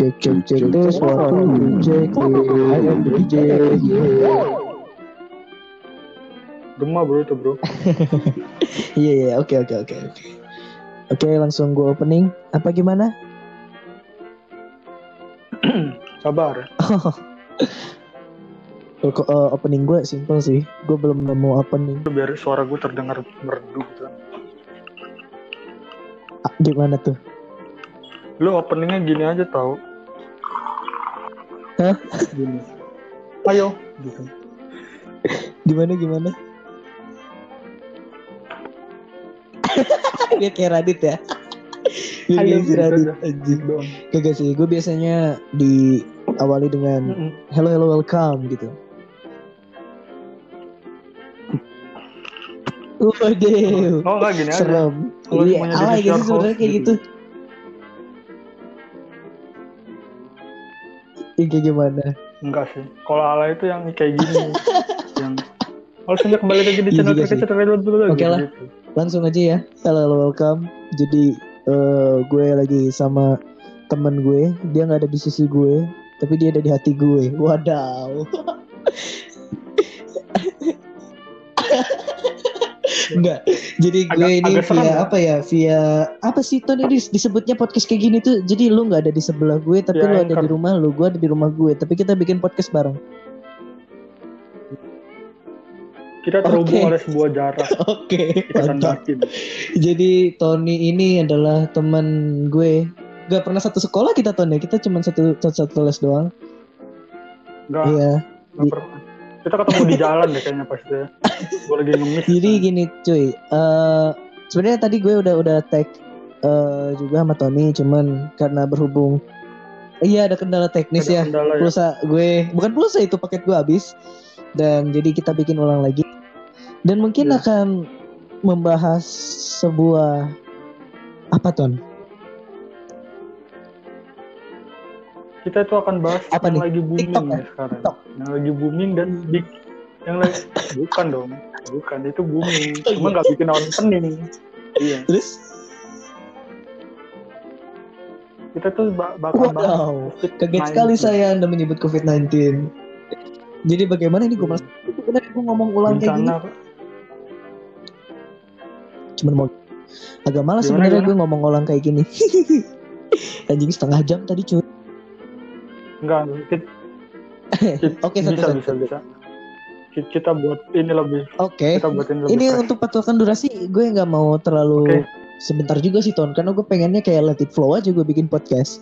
Cek cek cek tes waktu cek the DJ. Gemah bro itu bro. Iya iya oke oke oke oke. Oke langsung gue opening apa gimana? Sabar. Oh, eh, opening gue simple sih. Gue belum nemu opening. Biar suara gue terdengar merdu gitu. Ah, gimana tuh? Lu openingnya gini aja tau. Hah? Gini. Ayo. Gitu. Gimana gimana? Dia kayak Radit ya. Dia Ayo, kayak si gitu Radit anjing. Doang. Kagak sih, gue biasanya diawali dengan hello hello welcome gitu. Waduh, Oh enggak gini aja. serem. Kalau Iya, semuanya alay gitu sebenarnya kayak gitu. gitu. Ini kayak gimana? Enggak sih. Kalau ala itu yang kayak gini. yang harusnya kembali lagi di Iya channel kita dulu dulu Oke lah. Langsung aja ya. Hello hello welcome. Jadi eh, gue lagi sama temen gue. Dia nggak ada di sisi gue, tapi dia ada di hati gue. Wadaw. Enggak. Jadi gue Agak- ini agak via ya? apa ya? Via apa sih Ton ini disebutnya podcast kayak gini tuh. Jadi lu nggak ada di sebelah gue, tapi Ya, lu ada anchor. di rumah lu, gue ada di rumah gue. Tapi kita bikin podcast bareng. Kita terhubung Oke. oleh sebuah jarak. Oke, batin. Jadi Tony ini adalah teman gue. Gak pernah satu sekolah kita Tony, kita cuma satu satu, satu les doang. Enggak, Iya. enggak pernah. Kita ketemu di jalan deh kayaknya pasti ya. Gue lagi ngemis. Jadi gini cuy, eh sebenarnya tadi gue udah udah tag eh, juga sama Tony, cuman karena berhubung iya ada kendala teknis Ada ya. kendala ya. Pulsa gue bukan pulsa itu paket gue habis dan jadi kita bikin ulang lagi. Dan mungkin Iya. akan membahas sebuah apa Ton? Kita itu akan bahas Apa yang nih? lagi booming TikTok ya? sekarang. TikTok. Yang lagi booming dan big yang lagi bukan dong. Bukan itu booming. Oh, Cuma iya. nggak bikin orang pening. Iya. Terus Kita tuh ba- bakal bahas Wow, kaget sekali saya Anda menyebut COVID-19. Jadi bagaimana ini gue malas sebenarnya gue ngomong ulang kayak gini. Cuman mau agak malas sebenarnya gue ngomong ulang kayak gini. Anjing setengah jam tadi cuy. Enggak, kita, Oke, bisa, satu bisa, bisa. Ki- Kita buat ini lebih, Oke. kita buat ini lebih Ini fresh. untuk patokan durasi gue nggak mau terlalu Oke. sebentar juga sih Ton karena gue pengennya kayak let it flow aja gue bikin podcast.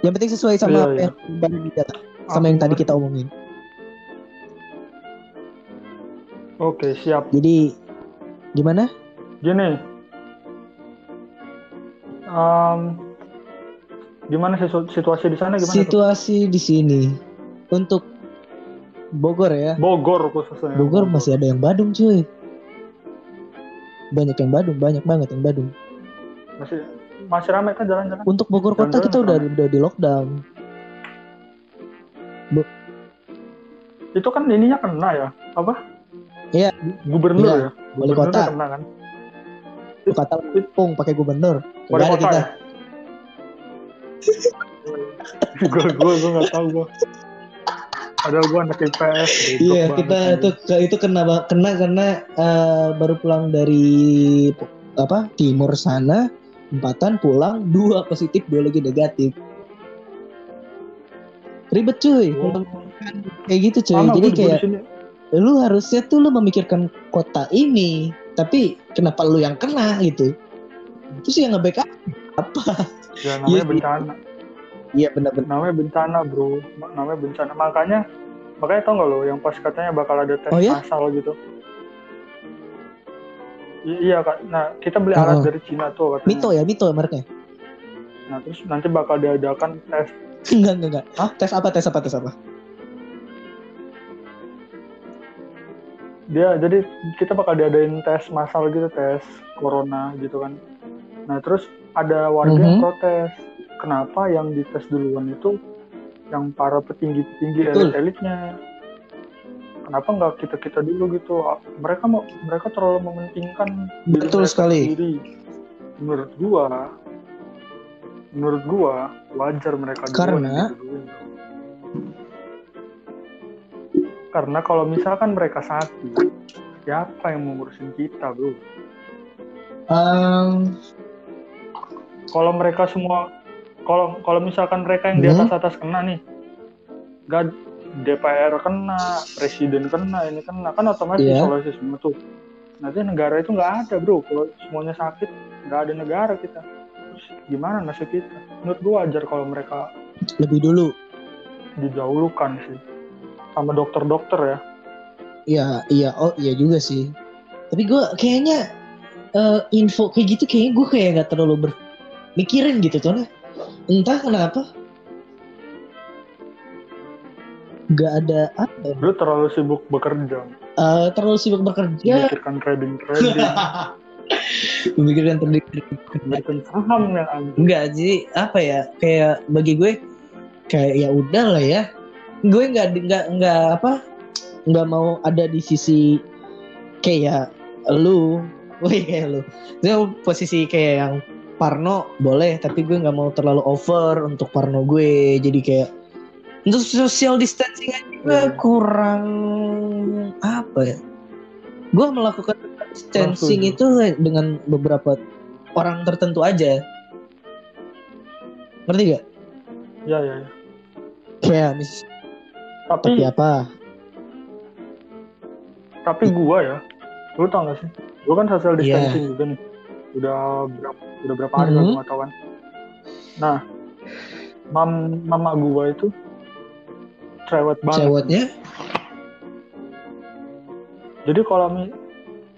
Yang penting sesuai sama Iya, apa iya. yang didata, sama yang tadi kita omongin. Oke, siap. Jadi gimana? Gini. Em, gimana situ- situasi di sana gimana? tuh? Situasi di sini untuk Bogor ya. Bogor khususnya. Bogor masih ada yang Badung cuy. Banyak yang Badung, banyak banget yang Badung. masih masih ramai kan jalan-jalan. Untuk Bogor kota Jalan-jalan kita udah udah di lockdown. Itu kan ininya kena ya? Apa? Iya. Gubernur Iya, ya? wali kota. kena kan? Lu kata Pung pakai gubernur. Wali kota kita. ya? Gue gue gue nggak tahu gue. Padahal gue anak IPS. Iya, kita itu itu kena kena karena eh, baru pulang dari apa? Timur sana, empatan pulang, dua positif, dua lagi negatif. Ribet cuy, Oh, kayak gitu cuy. sama Jadi kayak lu harusnya tuh lu memikirkan kota ini, tapi kenapa lu yang kena gitu? Terus yang nge-backup apa? Ya namanya Iya. bencana. Iya benar-benar. namanya bencana bro namanya bencana makanya makanya tau nggak lo yang pas katanya bakal ada tes Oh, ya? massal gitu I- iya kak nah kita beli Oh. alat dari Cina tuh katanya Mito ya, Mito mereknya. nah terus nanti bakal diadakan tes Enggak, enggak, enggak. Hah? Tes apa? Tes apa? Tes apa? dia jadi kita bakal diadain tes massal gitu tes corona gitu kan nah terus ada warga yang Mhm. protes kenapa yang dites duluan itu yang para petinggi-petinggi elit-elitnya kenapa nggak kita kita dulu gitu mereka mau mereka terlalu mementingkan diri Betul mereka sekali. sendiri. menurut gua menurut gua wajar mereka Karena? diduluin, bro. karena kalau misalkan mereka sakit siapa yang mau ngurusin kita bro Em, kalau mereka semua kalau kalau misalkan mereka yang di Hmm? atas atas kena nih gak DPR kena presiden kena ini kena kan otomatis Iya. isolasi semua tuh nanti negara itu nggak ada bro kalau semuanya sakit nggak ada negara kita terus gimana nasib kita menurut gua wajar kalau mereka lebih dulu. didahulukan sih sama dokter-dokter ya Iya, iya, oh iya juga sih. Tapi gue kayaknya eh, info kayak gitu kayaknya gue kayak nggak terlalu bermikirin gitu soalnya. Entah kenapa. Gak ada apa ya, lu terlalu sibuk bekerja eh, terlalu sibuk bekerja. memikirkan trading trading Memikirkan terdik memikirkan saham yang anjing Enggak sih, apa ya? Kayak bagi gue kayak ya udah lah ya. Gue nggak nggak nggak apa? Nggak mau ada di sisi kayak lu, woi kayak lu. Itu posisi kayak yang Parno boleh, tapi gue nggak mau terlalu over untuk Parno gue. Jadi kayak untuk social distancing aja gue Iya. kurang apa ya? Gue melakukan distancing itu dengan beberapa orang tertentu aja. Ngerti gak? ya ya ya mis tapi tapi apa? tapi gua ya lu tau gak sih gua kan social Iya. distancing juga nih udah berapa udah berapa hari lah Mhm. gak tau kan nah mam mama gua itu cerewet banget Ceweknya? jadi kalau mi-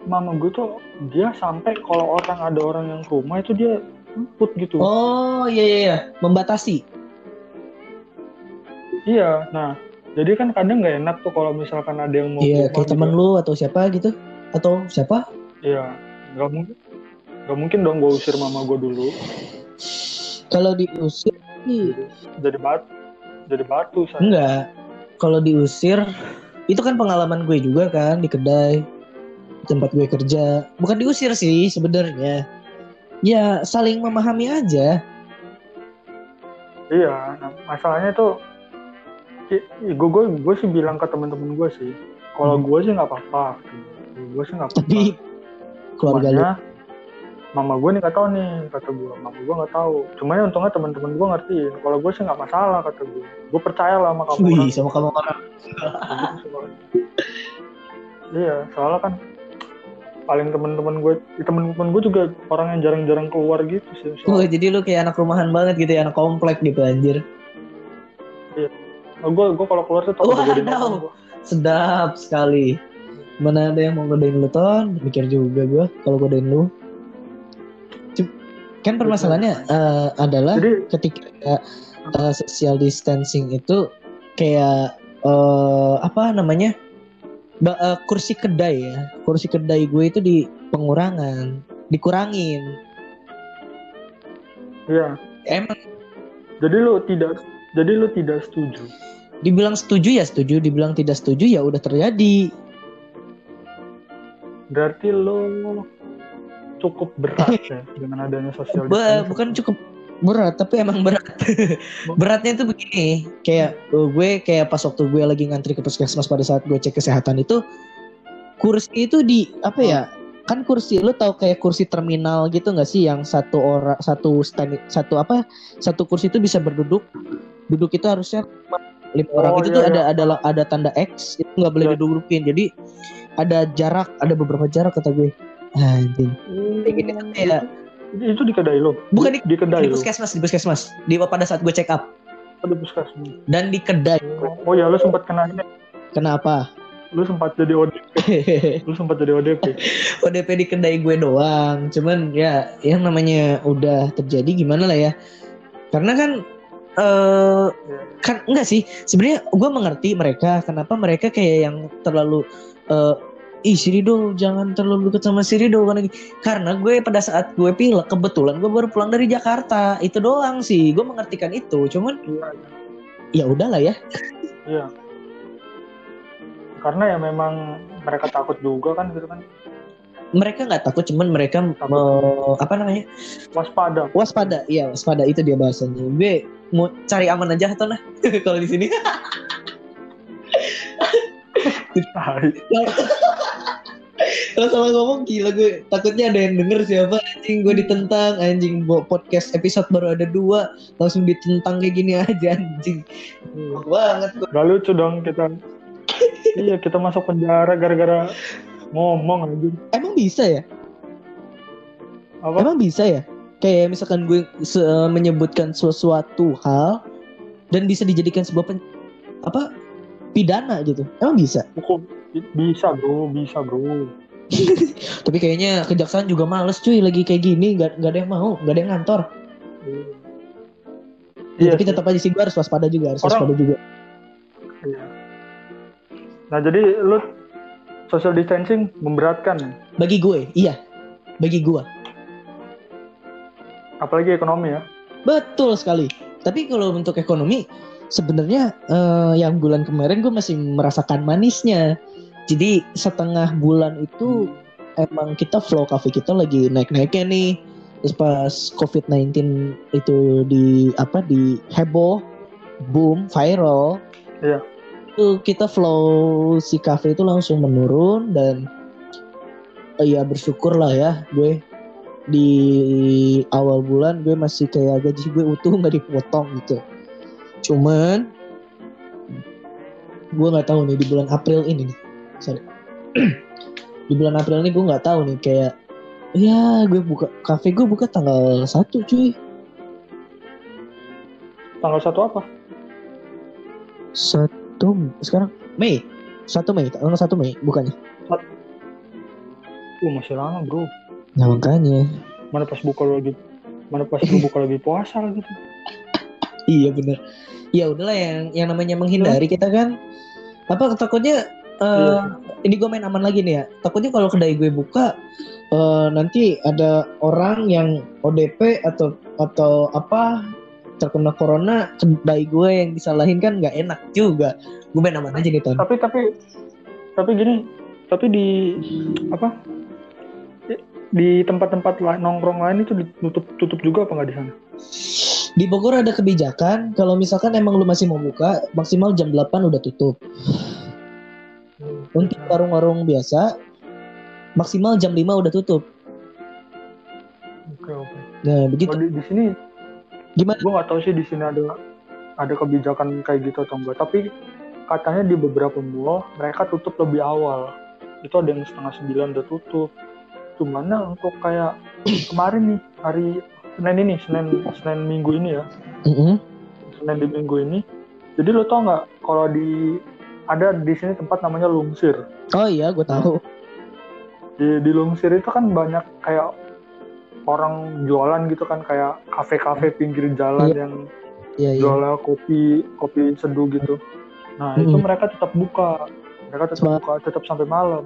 mama gua tuh dia sampai kalau orang ada orang yang ke rumah itu dia jemput gitu Oh iya iya iya, membatasi. iya nah jadi kan kadang nggak enak tuh kalau misalkan ada yang mau Iya, kayak temen gitu. lu atau siapa gitu? Atau siapa? iya nggak mungkin nggak mungkin dong gua usir mama gua dulu Kalau diusir sih jadi batu jadi batu saya enggak. Kalau diusir itu kan pengalaman gue juga kan di kedai tempat gue kerja. Bukan diusir sih sebenarnya. Ya saling memahami aja. Iya, nah, masalahnya tuh gue gue gue sih bilang ke temen-temen gue sih, kalau Hmm. gue sih nggak apa-apa, gue sih nggak apa-apa. Tapi keluarga Cumannya, mama gue nih nggak tahu nih kata gue, mama gue nggak tahu. Cuman untungnya temen-temen gue ngertiin, kalau gue sih nggak masalah kata gue. Gue percaya lah sama kamu. Wih, orang. sama kamu orang. Iya, soalnya kan paling temen-temen gue, temen-temen gue juga orang yang jarang-jarang keluar gitu sih. Oh, Soalnya, jadi lu kayak anak rumahan banget gitu ya, anak komplek gitu anjir. gue gue kalau keluar tuh tau gue. Sedap sekali. Mana ada yang mau godain lu ton? Mikir juga gue kalau godain lu. Kan permasalahannya eh, adalah Jadi ketika eh, social distancing itu kayak eh, apa namanya? Ba- eh, kursi kedai ya. Kursi kedai gue itu di pengurangan, dikurangin. Iya. Emang Jadi lu tidak jadi lu tidak setuju. dibilang setuju ya setuju, dibilang tidak setuju ya udah terjadi. Berarti lu cukup berat ya dengan adanya sosial distancing. bukan cukup berat tapi emang berat beratnya itu begini kayak gue kayak pas waktu gue lagi ngantri ke puskesmas pada saat gue cek kesehatan itu kursi itu di apa ya kan kursi lu tahu kayak kursi terminal gitu nggak sih yang satu orang satu stand satu apa satu kursi itu bisa berduduk duduk itu harusnya lima orang Oh, itu iya, tuh iya. ada ada ada tanda X itu nggak boleh Iya. didudukin jadi ada jarak ada beberapa jarak kata gue anjing Hmm, Kayak gitu tuh kayak itu, itu di kedai lu. Bukan di- di kedai di puskesmas di puskesmas di pada saat gue check up Oh, di puskesmas. dan di kedai Oh ya lu sempat kena ini. kenapa Lu sempat jadi ODP. Lu sempat jadi ODP. ODP di kedai gue doang cuman ya yang namanya udah terjadi gimana lah ya karena kan eh Iya. kan enggak sih sebenarnya gue mengerti mereka kenapa mereka kayak yang terlalu eh ih si Rido jangan terlalu dekat sama si Rido karena karena gue pada saat gue pilek kebetulan gue baru pulang dari Jakarta. Itu doang sih gue mengertikan itu. Cuman Iya. ya udahlah ya. Karena ya memang mereka takut juga kan gitu kan. mereka nggak takut cuman mereka me- apa namanya? Waspada. Waspada iya waspada. Itu dia bahasanya. Gue mau cari aman aja atau nah kalau di sini. kalau salah ngomong gila gue. Takutnya ada yang denger siapa. Anjing gue ditentang. Anjing Bo- podcast episode baru ada dua. Langsung ditentang kayak gini aja anjing. Wah, banget gue Gak lucu dong kita. iya kita masuk penjara gara-gara ngomong aja. emang bisa ya? Apa? emang bisa ya? Kayak misalkan gue se- menyebutkan sesuatu hal dan bisa dijadikan sebuah pen- apa pidana gitu. Emang bisa? Hukum. Bisa bro, bisa bro. tapi kayaknya kejaksaan juga males cuy lagi kayak gini nggak nggak ada yang mau nggak ada yang ngantor Iya. tapi sih. tetap aja sih gue harus waspada juga harus Orang- waspada juga Iya. Nah jadi lu social distancing memberatkan ya? bagi gue iya bagi gue apalagi ekonomi ya. betul sekali tapi kalau untuk ekonomi sebenarnya eh, yang bulan kemarin gue masih merasakan manisnya jadi setengah bulan itu emang kita flow cafe kita lagi naik-naiknya nih. Terus pas covid-19 itu di apa di heboh boom viral Iya. itu kita flow si cafe itu langsung menurun dan eh, ya bersyukur lah ya gue. Di awal bulan gue masih kayak gaji gue utuh nggak dipotong gitu. Cuman gue nggak tahu nih di bulan April ini nih sorry di bulan April ini gue nggak tahu nih kayak ya gue buka cafe gue buka tanggal 1 cuy Tanggal satu apa? satu sekarang Mei satu Mei tanggal satu Mei bukannya Uh masih lama bro. nah makanya Mana pas buka lagi, mana pas lu buka lagi puasa lagi tuh. Iya bener. Ya udahlah yang yang namanya menghindari kita kan apa takutnya eh ini gue main aman lagi nih ya. Takutnya kalau kedai gue buka eh, nanti ada orang yang ODP atau atau apa terkena corona kedai gue yang disalahin kan nggak enak juga. Gue main aman aja nih ton. Tapi tapi tapi gini, tapi di apa? di- tempat-tempat nongkrong lain itu ditutup tutup juga apa nggak di sana? Di Bogor ada kebijakan kalau misalkan emang lu masih mau buka maksimal jam 8 udah tutup. Untuk warung-warung biasa maksimal jam 5 udah tutup. Oke oke. Nah, begitu. Oh, di, di sini Gimana? gue nggak tahu sih di sini ada ada kebijakan kayak gitu atau enggak tapi katanya di beberapa mall mereka tutup lebih awal itu ada yang setengah sembilan udah tutup cuman untuk kayak kemarin nih hari Senin ini Senin Senin minggu ini ya Mm-mm. Senin di minggu ini jadi lo tau nggak kalau di ada di sini tempat namanya Lungsir Oh iya, gue tahu. di di Lungsir itu kan banyak kayak orang jualan gitu kan kayak kafe-kafe pinggir jalan Iya. yang Iya, iya. jual kopi kopi seduh gitu. Nah itu Mm-mm. mereka tetap buka, mereka tetap Semangat. buka, tetap sampai malam.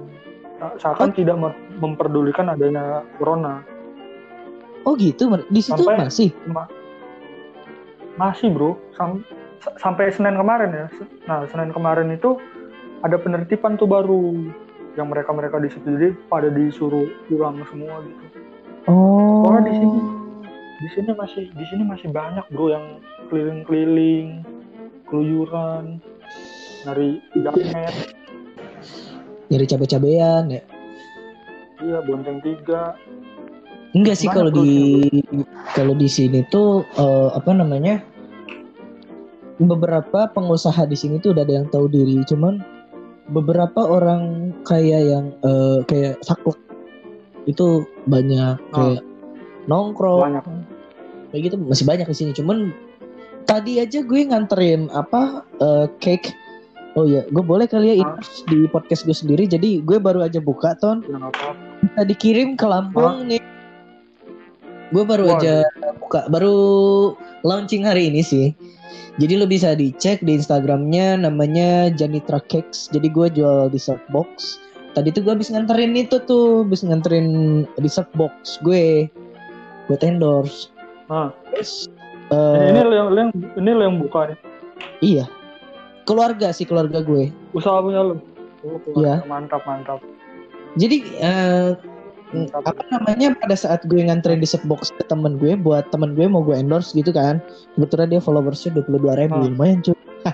Nah, Seakan tidak mem- memperdulikan adanya corona. Oh gitu, di situ Sampai- masih. Ma- masih bro, Sam- sa- sampai Senin kemarin ya. Nah Senin kemarin itu ada penertiban tuh baru yang mereka mereka di situ jadi pada disuruh pulang semua gitu. Oh. Soalnya di sini di sini masih di sini masih banyak bro yang keliling-keliling, keluyuran, nyari jamet, Nyari cabe-cabean ya. iya bonceng tiga. Enggak sih kalau di kalau di sini tuh eh, apa namanya? Beberapa pengusaha di sini tuh udah ada yang tahu diri, cuman beberapa orang kaya yang eh, kayak saklek itu banyak kayak nongkrong. Banyak. kayak gitu masih banyak di sini cuman tadi aja gue nganterin apa eh, cake. Oh ya gue boleh kali ya ini di podcast gue sendiri. Jadi gue baru aja buka ton. Ya apa-apa. bisa dikirim ke Lampung nih. Gue baru Waduh. aja buka baru launching hari ini sih jadi lo bisa dicek di Instagramnya namanya Janitra Cakes jadi gue jual dessert box tadi tuh gue habis nganterin itu tuh habis nganterin dessert box gue buat endorse Nah, Terus, ini, eh, ini lo yang, lo yang ini lo yang buka nih. Iya. Keluarga sih keluarga gue. Usaha punya lo. Oh, Iya. Mantap mantap. Jadi eh, mm, apa namanya pada saat gue nganterin di setbox ke temen gue buat temen gue mau gue endorse gitu kan kebetulan dia followersnya dua puluh dua ribu Hmm. lumayan cuy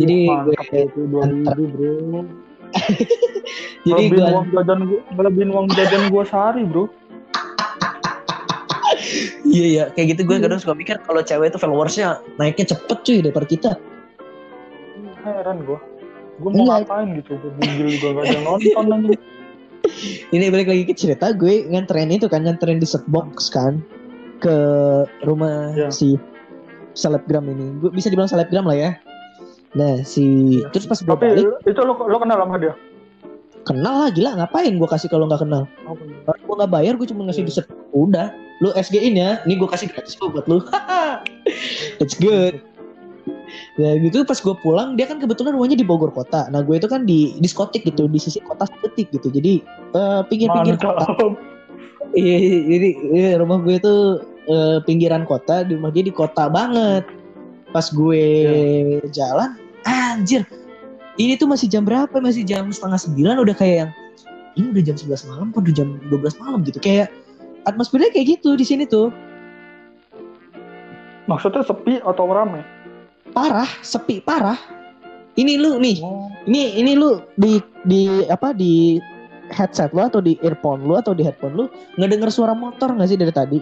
jadi gue itu dua ribu bro. jadi gue uang jajan gue, ngelebihin uang jajan gue sehari bro. iya ya kayak gitu gue Iya. kadang suka mikir kalau cewek itu followersnya naiknya cepet cuy daripada kita Heran gue. Gue mau Enggak. ngapain gitu, gue juga gak ada nonton anjing. Ini balik lagi ke cerita gue nganterin itu kan nganterin di setbox kan ke rumah Iya. si selebgram ini gue bisa dibilang selebgram lah ya nah si Iya. terus pas gue Tapi balik itu lo, lo kenal sama dia? kenal lah gila ngapain gue kasih kalau nggak kenal Apa? Kalau gue nggak bayar gue cuma ngasih Iya. di set udah lu SG in ya ini gue kasih gratis buat lu it's good Nah gitu pas gue pulang dia kan kebetulan rumahnya di Bogor kota. Nah gue itu kan di diskotik gitu di sisi kota detik gitu. Jadi eh, pinggir-pinggir kota. Mantap. Iya, jadi iya, rumah gue tuh eh, pinggiran kota, di rumah dia di kota banget. Pas gue jalan, anjir, ini tuh masih jam berapa? Masih jam setengah sembilan udah kayak yang ini udah jam 11 malam, apa udah jam 12 malam gitu. Kayak atmosfernya kayak gitu di sini tuh. Maksudnya sepi atau rame? Parah, sepi parah. Ini lu nih, Oh, ini ini lu di di apa di headset lu atau di earphone lu atau di headphone lu nggak denger suara motor nggak sih dari tadi?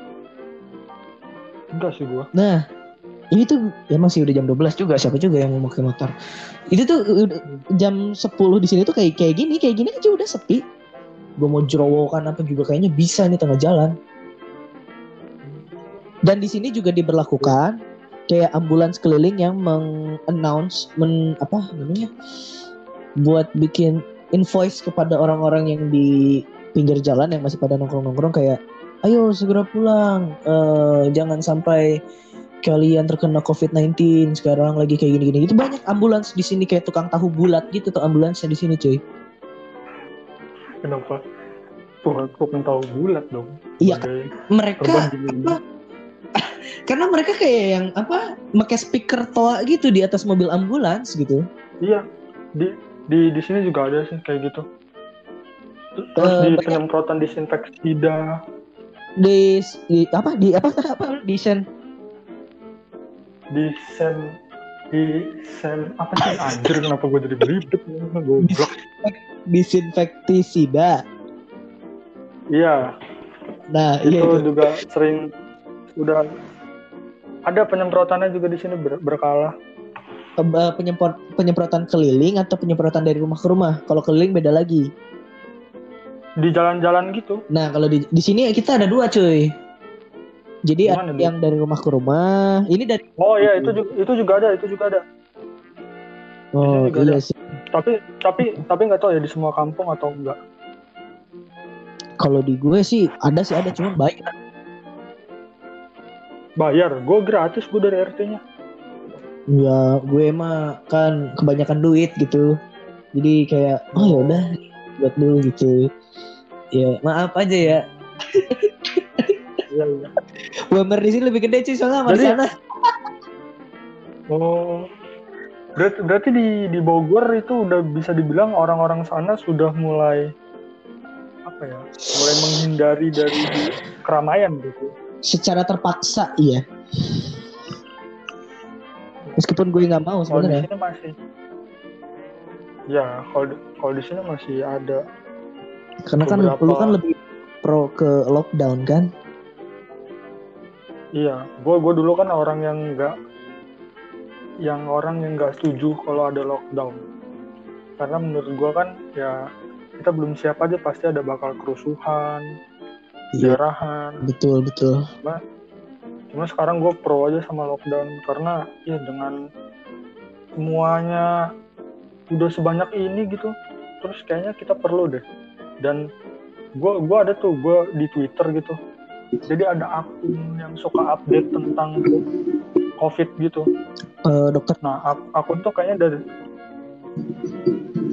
enggak sih gue. Nah, ini tuh ya masih udah jam 12 juga, siapa juga yang mau pakai motor. Itu tuh jam 10 di sini tuh kayak kayak gini, kayak gini aja udah sepi. Gue mau jerowokan apa juga kayaknya bisa nih tengah jalan. Dan di sini juga diberlakukan kayak ambulans keliling yang meng-announce men apa namanya? buat bikin invoice kepada orang-orang yang di pinggir jalan yang masih pada nongkrong-nongkrong kayak ayo segera pulang eh jangan sampai kalian terkena COVID-19 sekarang lagi kayak gini-gini itu banyak ambulans di sini kayak tukang tahu bulat gitu tuh ambulansnya di sini cuy Kenapa? Kan tahu bulat dong. Iya, mereka apa karena mereka kayak yang apa pakai speaker toa gitu di atas mobil ambulans gitu. Iya, di di di sini juga ada sih kayak gitu. Terus Eh, di banyak- penyemprotan disinfeksida. di, di apa di apa apa di sen. Di sen di sen apa sih? Anjir kenapa gue jadi belibet goblok. Disinfektisida iya. Nah itu iya itu. juga sering udah ada penyemprotannya juga di sini ber- berkala Eh, penyemprot penyemprotan keliling atau penyemprotan dari rumah ke rumah kalau keliling beda lagi di jalan-jalan gitu Nah, kalau di di sini kita ada dua, cuy. Jadi Gimana, ada yang dari rumah ke rumah. Ini dari oh iya itu juga itu juga ada itu juga ada Oh, juga iya ada. sih. tapi tapi tapi nggak tahu ya di semua kampung atau enggak Kalau di gue sih ada sih ada cuma bayar. Bayar gue gratis gue dari RT-nya Ya, gue mah kan kebanyakan duit gitu. Jadi kayak oh ya udah buat dulu gitu. Ya, maaf aja ya. iya iya di sini lebih gede sih soalnya sama di sana. oh berarti berarti di di Bogor itu udah bisa dibilang orang-orang sana sudah mulai apa ya mulai menghindari dari keramaian gitu Secara terpaksa iya. Meskipun gue nggak mau sebenarnya. masih ya kalau kalau di sini masih ada Karena kan beberapa- lu kan lebih pro ke lockdown kan. iya gue gue dulu kan orang yang nggak yang orang yang nggak setuju kalau ada lockdown karena menurut gue kan ya kita belum siap aja pasti ada bakal kerusuhan Jarahan betul betul. cuma sekarang gue pro aja sama lockdown karena ya dengan semuanya udah sebanyak ini gitu terus kayaknya kita perlu deh. Dan gue gua ada tuh gue di Twitter gitu. Jadi ada akun yang suka update tentang covid gitu. Eh, dokter? Nah ak- akun tuh kayaknya dari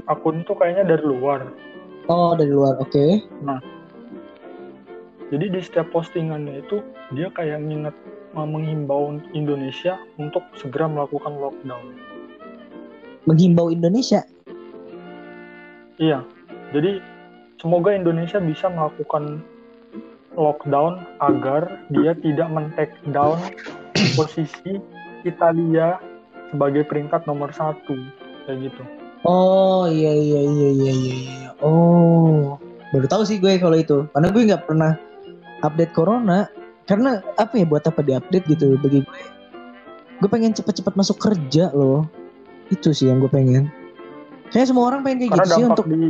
akun tuh kayaknya dari luar. Oh dari luar, oke. Jadi di setiap postingannya itu dia kayak nginget uh, menghimbau Indonesia untuk segera melakukan lockdown Menghimbau Indonesia. Iya. Jadi semoga Indonesia bisa melakukan lockdown agar dia tidak men-take down posisi Italia sebagai peringkat nomor satu kayak gitu. Oh iya iya iya iya iya. iya. Oh baru tahu sih gue kalau itu karena gue nggak pernah update corona karena apa ya buat apa diupdate gitu bagi gue gue pengen cepet-cepet masuk kerja loh. Itu sih yang gue pengen. Kayak semua orang pengen kayak Karena gitu sih untuk di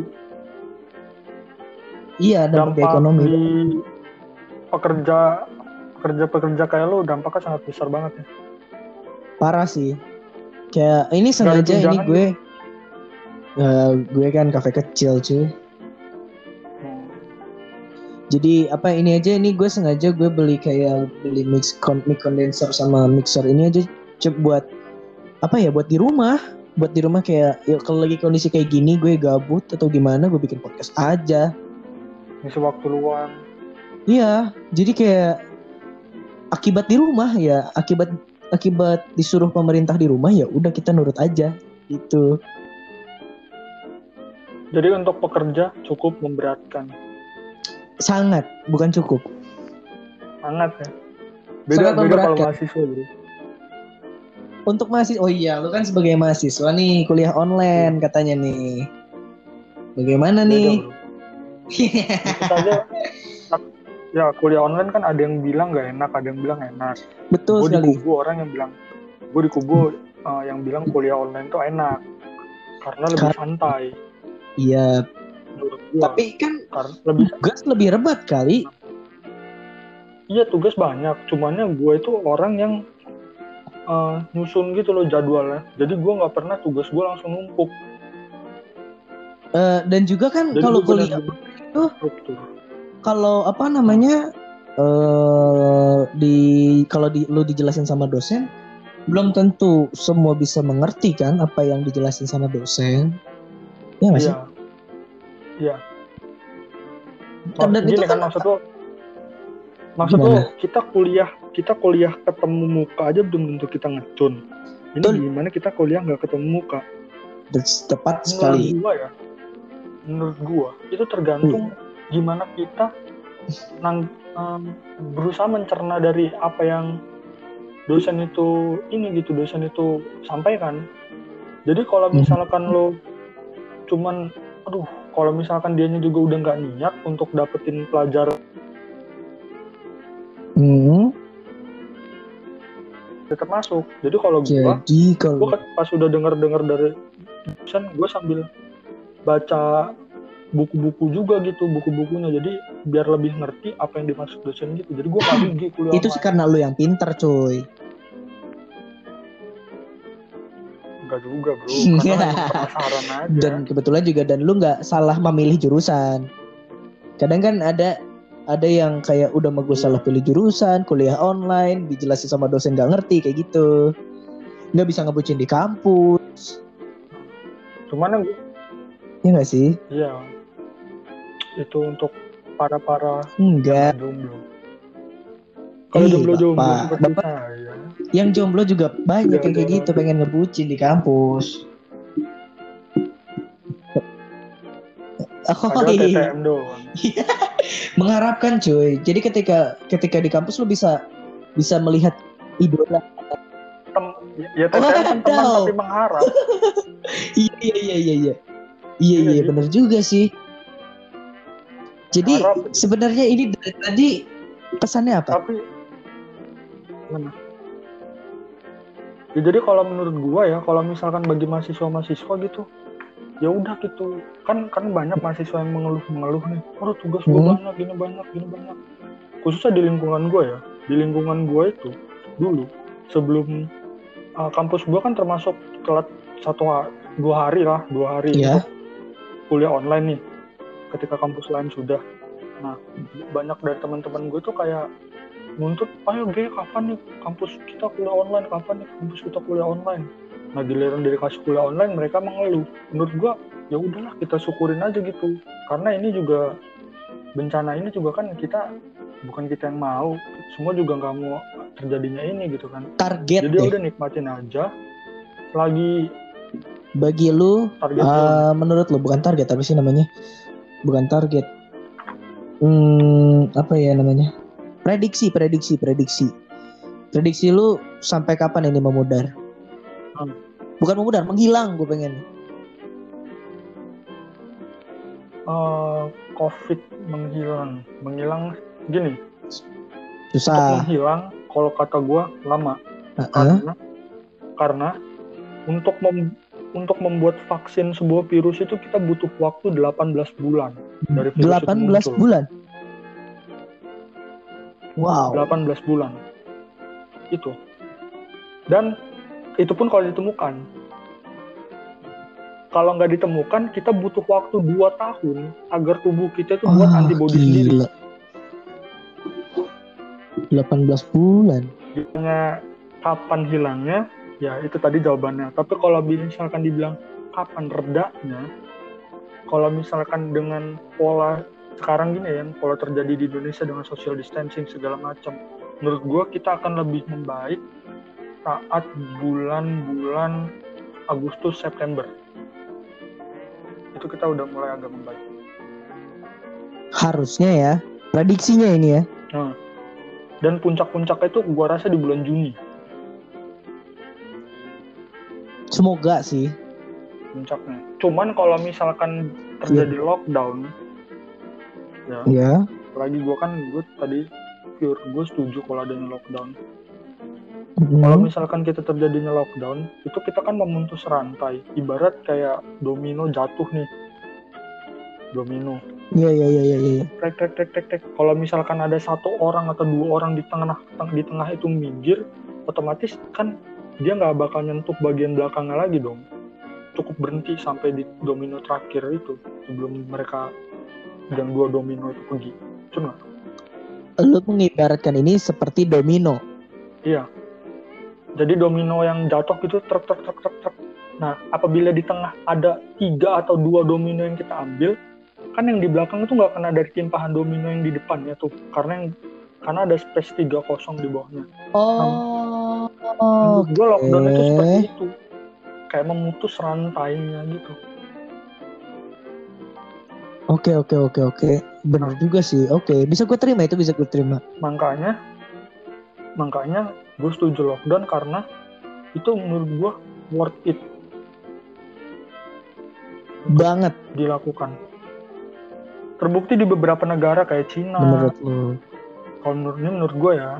iya dampak, dampak ekonomi di pekerja pekerja pekerja kayak lo dampaknya sangat besar banget ya. parah sih. Kayak ini sengaja ini gue eh, gue kan kafe kecil cuy. Jadi apa ini aja ini gue sengaja gue beli kayak beli mix con mic condenser sama mixer ini aja buat apa ya buat di rumah buat di rumah kayak ya kalau lagi kondisi kayak gini gue gabut atau gimana gue bikin podcast aja Ngisi waktu luang. iya jadi kayak akibat di rumah ya akibat akibat disuruh pemerintah di rumah ya udah kita nurut aja gitu Jadi untuk pekerja cukup memberatkan. Sangat bukan cukup Sangat ya. Beda, Sangat beda kalau mahasiswa bro. untuk mahasiswa oh iya lu kan sebagai mahasiswa nih kuliah online katanya nih bagaimana Beda, nih saja ya kuliah online kan ada yang bilang nggak enak, ada yang bilang enak. betul Gue di sekali kubu orang yang bilang, gue di kubu uh, yang bilang kuliah online tuh enak karena lebih Kar- santai. iya Gua. tapi kan karena lebih tugas lebih rebat kali iya tugas banyak, cumannya gue itu orang yang uh, nyusun gitu loh jadwalnya. Jadi gue nggak pernah tugas gue langsung numpuk. Eh, dan juga kan kalau kuliah struktur. kalau apa namanya eh di kalau di lu dijelasin sama dosen belum tentu semua bisa mengerti kan apa yang dijelasin sama dosen ya nggak sih Iya. Iya. Dan Maksud, itu kan kan- maksud lo maksud lo kita kuliah kita kuliah ketemu muka aja belum tentu kita ngecun ini Betul. gimana kita kuliah nggak ketemu muka That's tepat menurut sekali gua ya menurut gua itu tergantung Hmm. gimana kita nang em, berusaha mencerna dari apa yang dosen itu ini gitu dosen itu sampaikan jadi kalau Hmm. misalkan lo cuman aduh kalau misalkan dianya juga udah nggak niat untuk dapetin pelajaran. Hmm, tetap masuk. Jadi kalau gua jadi gue kalau pas udah denger dengar dari dosen gue sambil baca buku-buku juga gitu buku-bukunya. Jadi biar lebih ngerti apa yang dimaksud dosen gitu. Jadi gue kali pergi kuliah itu sih karena lu yang pinter cuy enggak juga bro. Karena penasaran aja. Dan kebetulan juga dan lu nggak salah memilih jurusan. Kadang kan ada ada yang kayak udah mau gue salah pilih jurusan kuliah online dijelasin sama dosen nggak ngerti kayak gitu. Nggak bisa ngebucin di kampus. Cuman yang ya nggak sih? Iya. Itu untuk para para enggak jomblo kalau Ih, jomblo jomblo saya yang jomblo juga banyak Iya, yang kayak iya. gitu pengen ngebucin di kampus. Oh iya mengharapkan cuy. Jadi ketika ketika di kampus lu bisa bisa melihat idola. Tem- ya TTM kan teman tapi mengharap. Iya iya iya iya iya. Iya Iya, iya bener juga sih. Jadi sebenarnya ini dari tadi pesannya apa? Tapi mana ya jadi kalau menurut gua ya kalau misalkan bagi mahasiswa-mahasiswa gitu ya udah gitu. Kan kan banyak mahasiswa yang mengeluh mengeluh nih. Oh tugas gua Hmm. banyak gini banyak gini banyak. Khususnya di lingkungan gua ya. Di lingkungan gua itu dulu sebelum uh, kampus gua kan termasuk telat satu ha- dua hari lah dua hari Iya. untuk kuliah online nih ketika kampus lain sudah. Nah banyak dari teman-teman gue tuh kayak nuntut ayo gue kapan nih? Kampus kita kuliah online kapan nih? Kampus kita kuliah online. Nah giliran dari kasih kuliah online mereka mengeluh. Menurut gue ya udahlah kita syukurin aja gitu. Karena ini juga bencana ini juga kan kita bukan kita yang mau. Semua juga nggak mau terjadinya ini gitu kan. Target jadi deh udah nikmatin aja. Lagi bagi lu target eh, menurut lu bukan target apa sih namanya? Bukan target. Hmm, apa ya namanya? Prediksi, prediksi, prediksi. Prediksi lu sampai kapan ini memudar? Hmm. Bukan memudar, menghilang gue pengen. Eh, COVID menghilang, menghilang gini, untuk Susah. menghilang kalau kata gua lama Heeh. karena karena untuk mem- untuk membuat vaksin sebuah virus itu kita butuh waktu 18 bulan dari virus itu 18 muncul. bulan. Wow. 18 bulan itu dan itu pun kalau ditemukan kalau nggak ditemukan kita butuh waktu 2 tahun agar tubuh kita itu buat Wah, antibody sendiri gila. 18 bulan. Ditanya kapan hilangnya ya itu tadi jawabannya tapi kalau misalkan dibilang kapan redanya kalau misalkan dengan pola sekarang gini ya pola terjadi di Indonesia dengan social distancing segala macam menurut gua kita akan lebih membaik saat bulan-bulan Agustus September itu kita udah mulai agak membaik Harusnya ya. Prediksinya ini ya. nah, dan puncak-puncaknya itu gua rasa di bulan Juni Semoga sih. puncaknya cuman kalau misalkan terjadi lockdown ya. Ya. lagi gua kan gue tadi pure gue setuju kalau adanya lockdown. Mm. kalau misalkan kita terjadinya lockdown itu kita kan memutus rantai. Ibarat kayak domino jatuh nih. Domino. Iya iya iya iya iya. tek tek tek tek tek. Kalau misalkan ada satu orang atau dua orang di tengah di tengah itu minggir otomatis kan dia nggak bakal nyentuh bagian belakangnya lagi dong. Cukup berhenti sampai di domino terakhir itu sebelum mereka yang dua domino itu pergi cuma Lu mengibaratkan ini seperti domino. Iya. Jadi domino yang jatuh itu truk truk truk truk truk. Nah, apabila di tengah ada tiga atau dua domino yang kita ambil, kan yang di belakang itu nggak kena dari timpahan domino yang di depannya tuh, karena yang karena ada space tiga kosong di bawahnya. Oh. Menurut gue lockdown itu seperti itu, kayak memutus rantainya gitu. Oke oke oke oke. Bener juga sih. Oke, bisa gue terima itu bisa gue terima. Makanya, makanya gue setuju lockdown karena itu menurut gue worth it Banget dilakukan. Terbukti di beberapa negara kayak Cina, menurut lu. kalau menurut menurut gue ya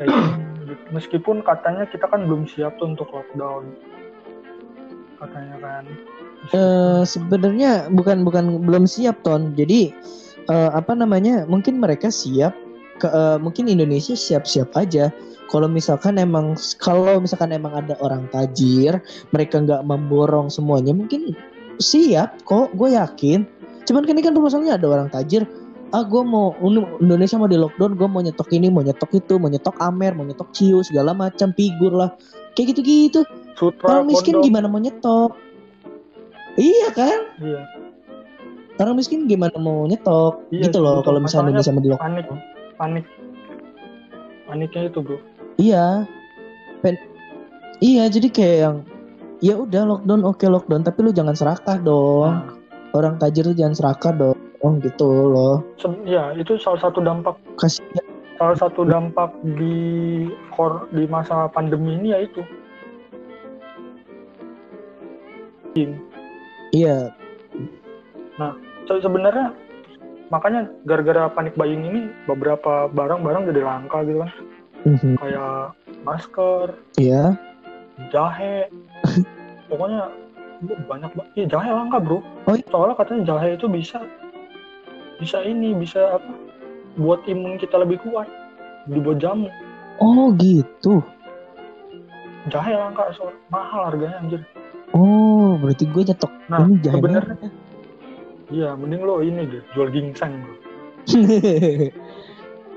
kayak gitu. meskipun katanya kita kan belum siap tuh untuk lockdown katanya kan Eh sebenarnya bukan bukan belum siap ton. Jadi eh, apa namanya? Mungkin mereka siap. Ke, eh, mungkin Indonesia siap-siap aja. Kalau misalkan emang kalau misalkan emang ada orang tajir, mereka nggak memborong semuanya, mungkin siap kok. Gue yakin. Cuman kan ini kan masalahnya ada orang tajir. Ah gue mau Indonesia mau di lockdown, gue mau nyetok ini, mau nyetok itu, mau nyetok Amer, mau nyetok Ciu, segala macam figur lah. Kayak gitu-gitu. sutra Orang miskin kondom. gimana mau nyetok? Iya kan? iya Orang miskin gimana mau nyetok? Iya, gitu loh kalau misalnya Indonesia mau di panik panik paniknya itu bro Iya. Pen Iya, jadi kayak yang ya udah lockdown oke lockdown tapi lu jangan serakah dong. nah, Orang tajir tuh jangan serakah dong. gitu loh. se- ya itu salah satu dampak Kasihan. salah satu dampak di kor di masa pandemi ini ya itu Iya, Se- sebenarnya makanya gara-gara panik buying ini beberapa barang-barang jadi langka gitu kan. Mhm, kayak masker iya. jahe. Pokoknya banyak banget iya jahe langka bro. Oh, iya? soalnya katanya jahe itu bisa bisa ini bisa apa buat imun kita lebih kuat dibuat jamu. Oh gitu. jahe langka soal mahal harganya anjir. Oh, berarti gue nyetok nah ini jahe sebenarnya merah. iya mending lo ini deh jual ginseng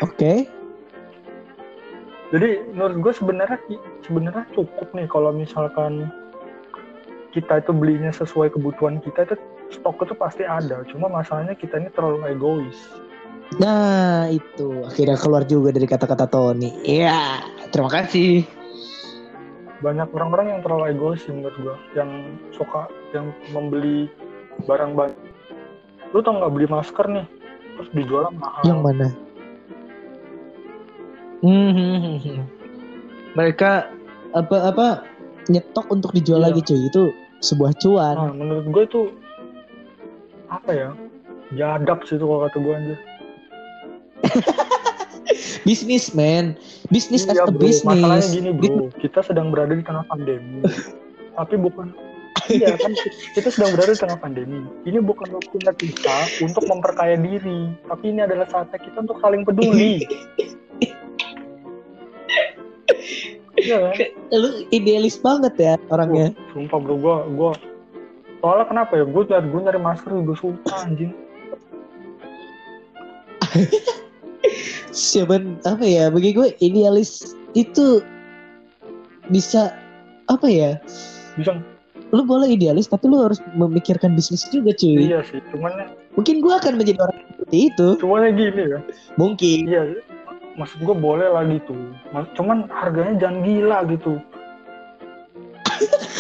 Oke. jadi menurut gue sebenarnya sebenarnya cukup nih kalau misalkan kita itu belinya sesuai kebutuhan kita itu stok itu pasti ada cuma masalahnya kita ini terlalu egois Nah, itu akhirnya keluar juga dari kata-kata Tony. Iya, terima kasih. Banyak orang-orang yang terlalu egois sih menurut gua yang suka yang membeli barang banyak lu tau nggak beli masker nih terus dijual mahal Yang mana? Hmm, hmm, hmm, hmm. Mereka apa apa nyetok untuk dijual Iya. lagi cuy. Itu sebuah cuan. nah menurut gue itu apa ya jadap sih itu kalau kata gue aja Bisnis man. Bisnis as Iya, a bro. business. Masalahnya gini bro, kita sedang berada di tengah pandemi. Tapi bukan Iya kan kita sedang berada di tengah pandemi. Ini bukan waktunya kita untuk memperkaya diri, tapi ini adalah saatnya kita untuk saling peduli. Iya kan? Lu idealis banget ya orangnya. Sumpah bro, gua gua soalnya kenapa ya? Gue nyari gue nyari masker juga susah anjing. Siapa apa ya? Bagi gue idealis itu bisa apa ya? Bisa Lu boleh idealis tapi lu harus memikirkan bisnis juga cuy. iya sih, cuman Mungkin gue akan menjadi orang seperti itu. cuman gini ya. Mungkin. Iya, maksud gue boleh lah gitu. Cuman harganya jangan gila gitu.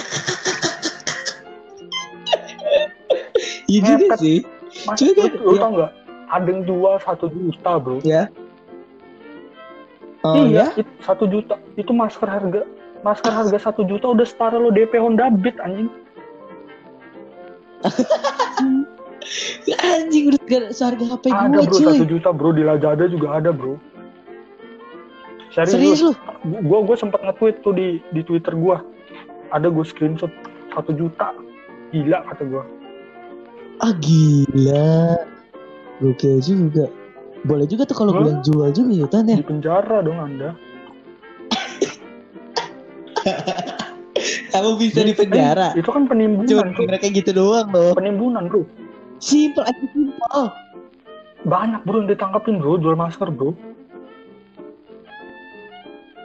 Iya juga sih. Mas, Cuy, lu, kan, lu ya. tau nggak? Ada yang jual satu juta bro. Oh iya, ya? itu satu juta. Itu masker harga masker harga satu juta udah setara lo DP Honda Beat anjing. Anjing udah seharga HP ada gue bro cuy. satu juta bro di Lazada juga ada bro. Serius Serius, lu? gue gue sempat nge-tweet tuh di di Twitter gue. Ada gue screenshot satu juta. Gila kata gue. Ah gila. Gokil juga. Boleh juga tuh kalau gue yang jual juga ya Tan ya. Di penjara dong anda. Kamu bisa di Eh, penjara. itu kan penimbunan Cuma kayak gitu doang loh. Penimbunan bro. Simple aja simple. Banyak bro yang ditangkapin bro jual masker bro.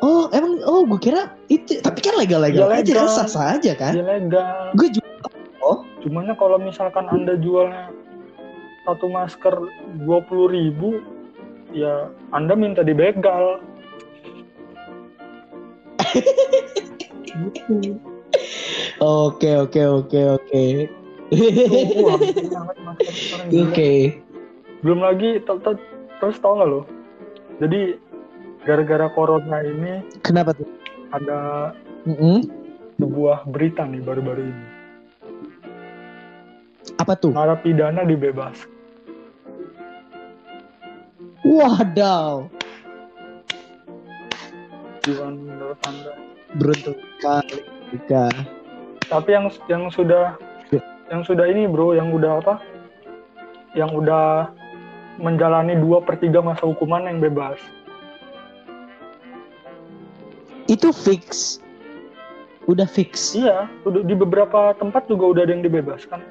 Oh emang oh gue kira itu tapi kan legal-legal Ya, aja legal. kan sah sah aja kan. Dia legal. Gue juga Cuman kalau misalkan anda jualnya satu masker dua puluh ribu, ya anda minta dibegal. Oke oke oke oke. Oke. Belum lagi te- te- terus tau nggak lo? Jadi gara-gara corona ini Kenapa tuh? ada Mm-mm. sebuah berita nih baru-baru ini. Apa tuh? Narapidana dibebas. Wadaw. Gimana menurut anda? Beruntung kali Rika. Tapi yang yang sudah Ya. yang sudah ini bro, yang udah apa? Yang udah menjalani dua per tiga masa hukuman yang bebas. Itu fix. Udah fix. Iya, udah di beberapa tempat juga udah ada yang dibebaskan.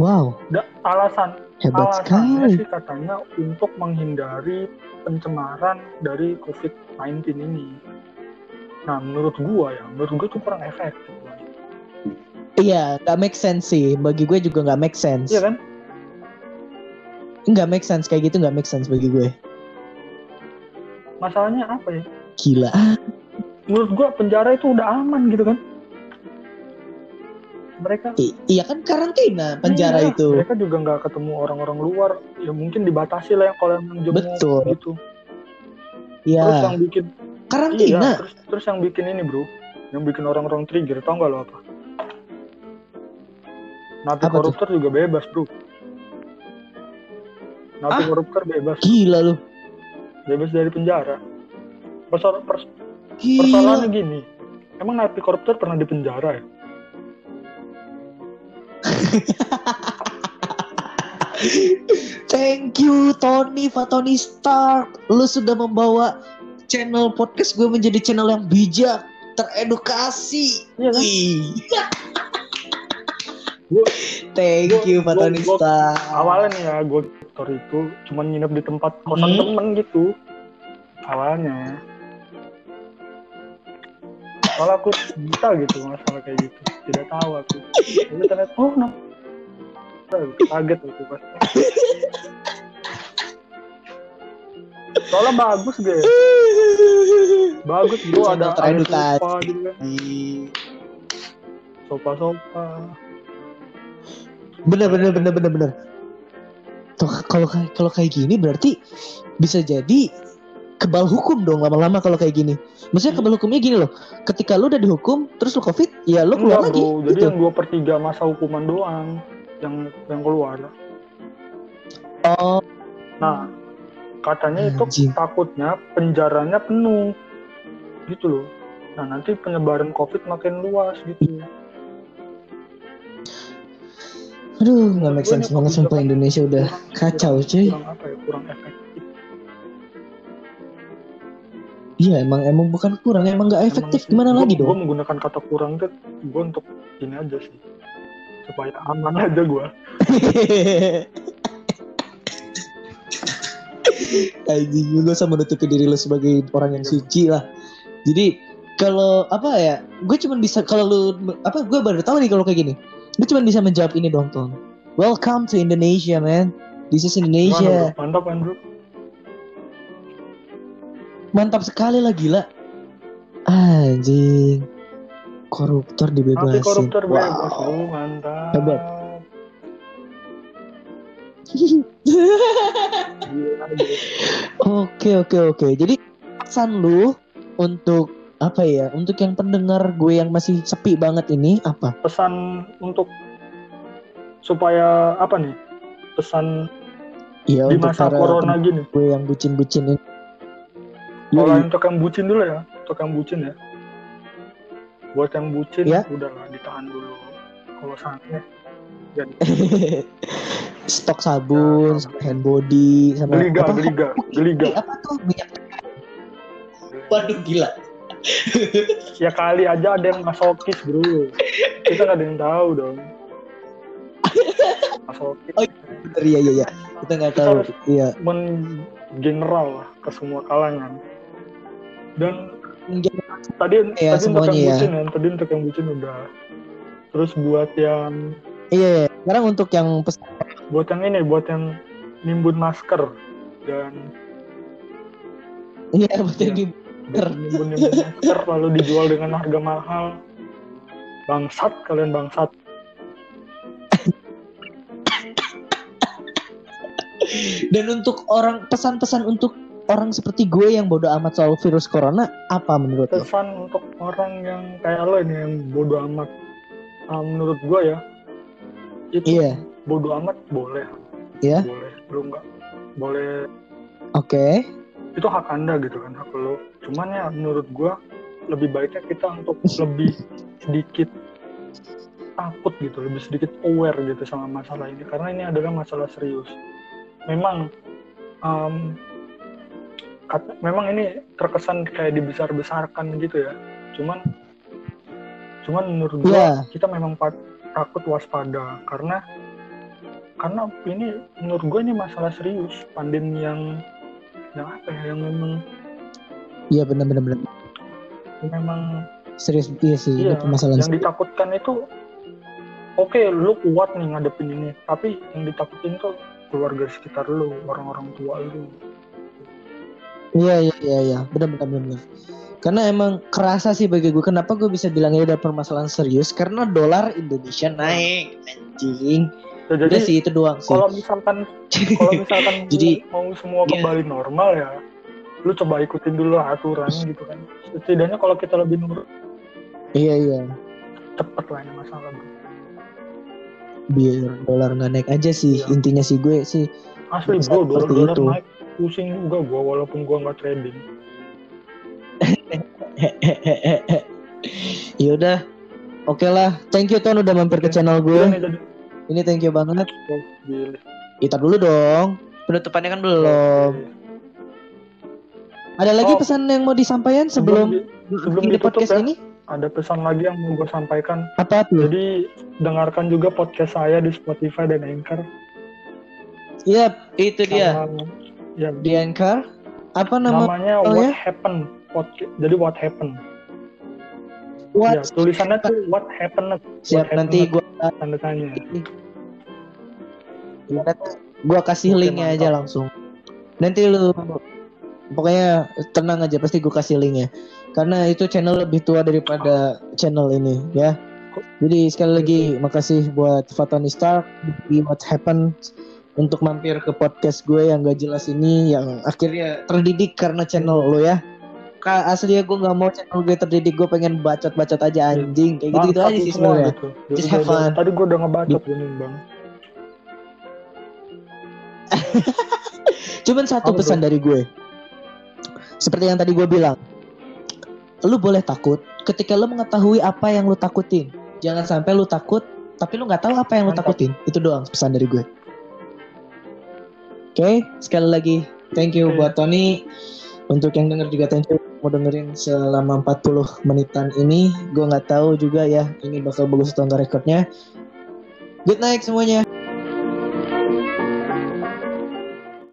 Wow, Da, alasan hebat alasannya sekali. sih katanya untuk menghindari pencemaran dari COVID-19 ini. Nah, menurut gua ya, menurut gua itu kurang efektif. Iya, nggak make sense sih. Bagi gue juga nggak make sense. Iya kan? Nggak make sense kayak gitu nggak make sense bagi gue. Masalahnya apa ya? Gila. Menurut gua penjara itu udah aman gitu kan? Mereka I- iya kan karantina penjara Iya, itu. Mereka juga nggak ketemu orang-orang luar. Ya mungkin dibatasi lah yang kalau yang jenguk Betul. gitu. Terus Iya. yang bikin Karantina. iya, terus, terus yang bikin ini bro, yang bikin orang-orang trigger, tau nggak lo apa? Napi Apa tuh? koruptor juga bebas bro. Napi Ah? koruptor bebas, Gila lu. bebas dari penjara. Persol- pers- Gila. persoalannya gini, emang napi koruptor pernah di penjara ya? Thank you Tony Fatoni Stark. Lu sudah membawa channel podcast gue menjadi channel yang bijak, teredukasi. Iya kan? Wih. Gua- Thank gua- you Fatoni gua- Stark. awalnya nih ya gue itu cuma nginep di tempat kosan Hmm. temen gitu awalnya soalnya aku buta gitu masalah kayak gitu. Tidak tahu aku. Tapi ternyata oh no. Kaget aku pas soalnya bagus deh bagus bro ada gitu kan Ih, sofa sofa bener bener bener bener bener. Kalau kalau kayak gini berarti bisa jadi kebal hukum dong lama-lama kalau kayak gini maksudnya kebal hukumnya gini loh ketika lu udah dihukum terus lu covid ya lu keluar Enggak, lagi bro. Jadi gitu. yang dua per tiga masa hukuman doang yang yang keluar. oh Nah, katanya itu Anjing. takutnya penjaranya penuh, gitu loh. Nah nanti penyebaran COVID makin luas gitu. aduh nggak make sense banget sumpah Indonesia udah kurang- kacau cuy Kurang apa ya? Kurang efektif. Iya emang emang bukan kurang emang nggak efektif gimana lagi Gue dong menggunakan kata kurang tuh gue untuk ini aja sih supaya aman aja gue. Anjing lu usah menutupi diri lu sebagai orang yang suci lah. Jadi kalau apa ya, gue cuma bisa kalau lu apa gue baru tahu nih kalau kayak gini. Gue cuma bisa menjawab ini dong Ton. Welcome to Indonesia man. This is Indonesia. Mantap Andrew. Mantap sekali lah gila. Anjing. Koruptor Nanti dibebasin. koruptor bebas Wow. lu mantap. Hebat. Oke oke oke. Jadi pesan lu untuk apa ya? Untuk yang pendengar gue yang masih sepi banget ini apa? Pesan untuk supaya apa nih? Pesan Iya di untuk masa para corona gini. gue yang bucin-bucin ini. Kalau Yoi. untuk yang bucin dulu ya, untuk yang bucin ya. Buat yang bucin, Ya. udahlah ditahan dulu. Kalau sakit, jadi Stok sabun, Ya, sama hand body, sama geliga, apa? geliga, geliga. Apa tuh minyak? Waduh gila. Ya kali aja ada yang masokis bro. Kita nggak ada yang tahu dong. Masokis. Oh, iya iya iya. Kita nggak tahu. Iya. general lah ke semua kalangan. Dan tadi Ya, tadi untuk yang ya. bucin ya, tadi untuk yang bucin udah. Terus buat yang Iya, iya. Sekarang untuk yang pesan buat yang ini, buat yang nimbun masker dan iya buat yang Iya. buat nimbun nimbun masker lalu dijual dengan harga mahal. Bangsat kalian bangsat. dan untuk orang pesan-pesan untuk orang seperti gue yang bodoh amat soal virus corona apa menurut lo? Pesan untuk orang yang kayak lo ini yang bodoh amat. Ah, menurut gua ya, itu Iya. bodoh amat boleh, Iya. boleh, lu nggak boleh Oke. itu hak anda gitu kan hak lo cuman ya menurut gua lebih baiknya kita untuk lebih sedikit takut gitu lebih sedikit aware gitu sama masalah ini karena ini adalah masalah serius memang em, memang ini terkesan kayak dibesar-besarkan gitu ya cuman cuman menurut gua Iya. kita memang pat- takut waspada karena karena ini menurut gue ini masalah serius pandemi yang yang apa ya yang memang Iya benar-benar benar. memang Serius iya sih iya itu permasalahan. yang ditakutkan itu oke lu kuat nih ngadepin ini tapi yang ditakutin tuh keluarga sekitar lu orang-orang tua lu Iya iya iya iya benar-benar benar. Karena emang kerasa sih bagi gue kenapa gue bisa bilang ini udah permasalahan serius karena dolar Indonesia naik anjing. Ya, Udah jadi sih itu doang sih. kalau misalkan kalau misalkan Jadi- mau semua Iya. kembali normal ya lu coba ikutin dulu aturan gitu kan setidaknya kalau kita lebih nurut Iya iya. cepet lah ini masalah. Biar dolar nggak naik aja sih Iya. intinya sih gue sih. asli bro dolar, dolar naik pusing juga gua walaupun gua nggak trading ya udah. Oke lah, thank you Ton udah mampir ke channel gue. jadi Ini thank you banget. Kita dulu dong. Penutupannya kan belum. Oke. Ada lagi Oh. pesan yang mau disampaikan sebelum di- sebelum di ditutup podcast ya. ini? ada pesan lagi yang mau gue sampaikan Apa tuh? jadi dengarkan juga podcast saya di Spotify dan Anchor Iya, itu dia. Ya Di Anchor. Apa nama? namanya oh What ya? Happened podcast jadi What Happened What? ya tulisannya tuh What Happened Siap What nanti gua tanda tanya gua kasih Oke, linknya aja langsung. Nanti lu pokoknya tenang aja pasti gua kasih linknya. Karena itu channel lebih tua daripada channel ini ya. Jadi sekali lagi makasih buat Fatoni Stark di What Happened untuk mampir ke podcast gue yang gak jelas ini yang akhirnya terdidik karena channel lo ya. Kak asli gue nggak mau channel gue terdidik gue pengen bacot-bacot aja anjing kayak gitu gitu aja sih sebenarnya. gitu. Just have fun. Tadi gue udah ngebacot gini bang. Cuman satu pesan dari gue. Seperti yang tadi gue bilang. Lu boleh takut ketika lu mengetahui apa yang lu takutin. Jangan sampai lu takut tapi lu nggak tahu apa yang lu takutin. Itu doang pesan dari gue. Oke, sekali lagi thank you buat Tony. Untuk yang denger juga thank you mau dengerin selama 40 menitan ini. Gue nggak tahu juga ya ini bakal bagus atau enggak rekodnya. Good night semuanya.